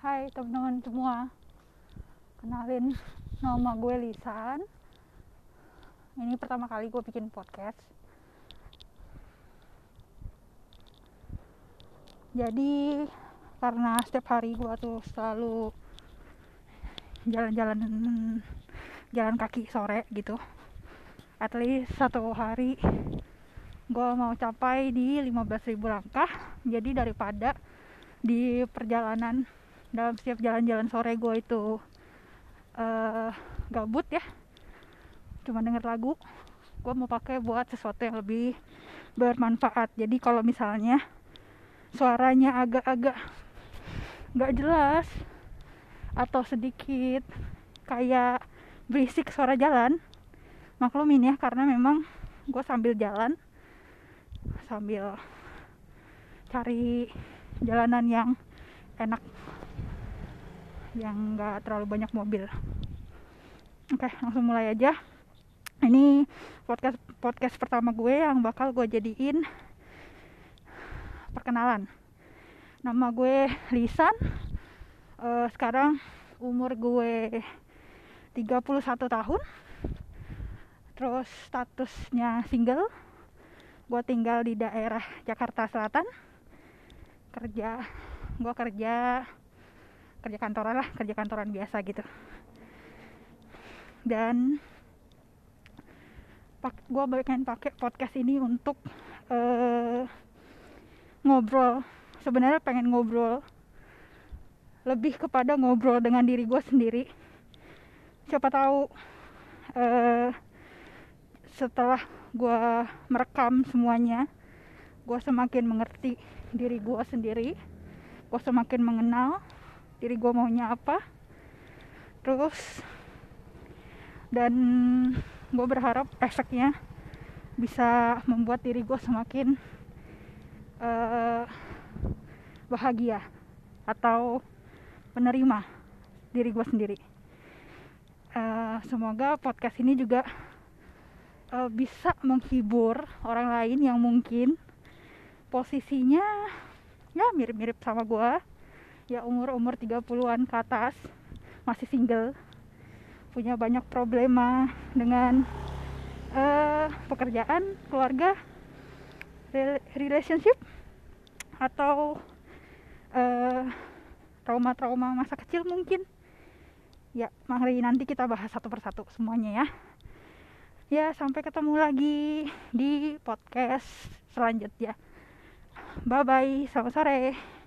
Hai teman-teman semua. Kenalin nama gue Lisan. Ini pertama kali gue bikin podcast. Jadi karena setiap hari gue tuh selalu jalan-jalan jalan kaki sore gitu. At least satu hari gue mau capai di 15.000 langkah. Jadi daripada di perjalanan dalam setiap jalan-jalan sore gue itu uh, gabut ya. Cuma denger lagu gue mau pakai buat sesuatu yang lebih bermanfaat. Jadi kalau misalnya suaranya agak-agak nggak jelas atau sedikit kayak berisik suara jalan maklumin ya karena memang gue sambil jalan sambil cari jalanan yang enak yang nggak terlalu banyak mobil. Oke langsung mulai aja. Ini podcast podcast pertama gue yang bakal gue jadiin perkenalan. Nama gue Lisan. Uh, sekarang umur gue 31 tahun. Terus statusnya single. Gue tinggal di daerah Jakarta Selatan. Kerja gue kerja kerja kantoran lah kerja kantoran biasa gitu. Dan gue pengen pakai podcast ini untuk uh, ngobrol. Sebenarnya pengen ngobrol lebih kepada ngobrol dengan diri gue sendiri. Siapa tahu uh, setelah gue merekam semuanya gue semakin mengerti diri gue sendiri gue semakin mengenal diri gue maunya apa? Terus dan gue berharap efeknya bisa membuat diri gue semakin uh, bahagia atau penerima diri gue sendiri. Uh, semoga podcast ini juga uh, bisa menghibur orang lain yang mungkin posisinya ya mirip-mirip sama gue ya umur-umur 30-an ke atas masih single punya banyak problema dengan uh, pekerjaan keluarga relationship atau trauma-trauma uh, masa kecil mungkin. Ya mari nanti kita bahas satu persatu semuanya ya. Ya sampai ketemu lagi di podcast selanjutnya. Bye bye selamat sore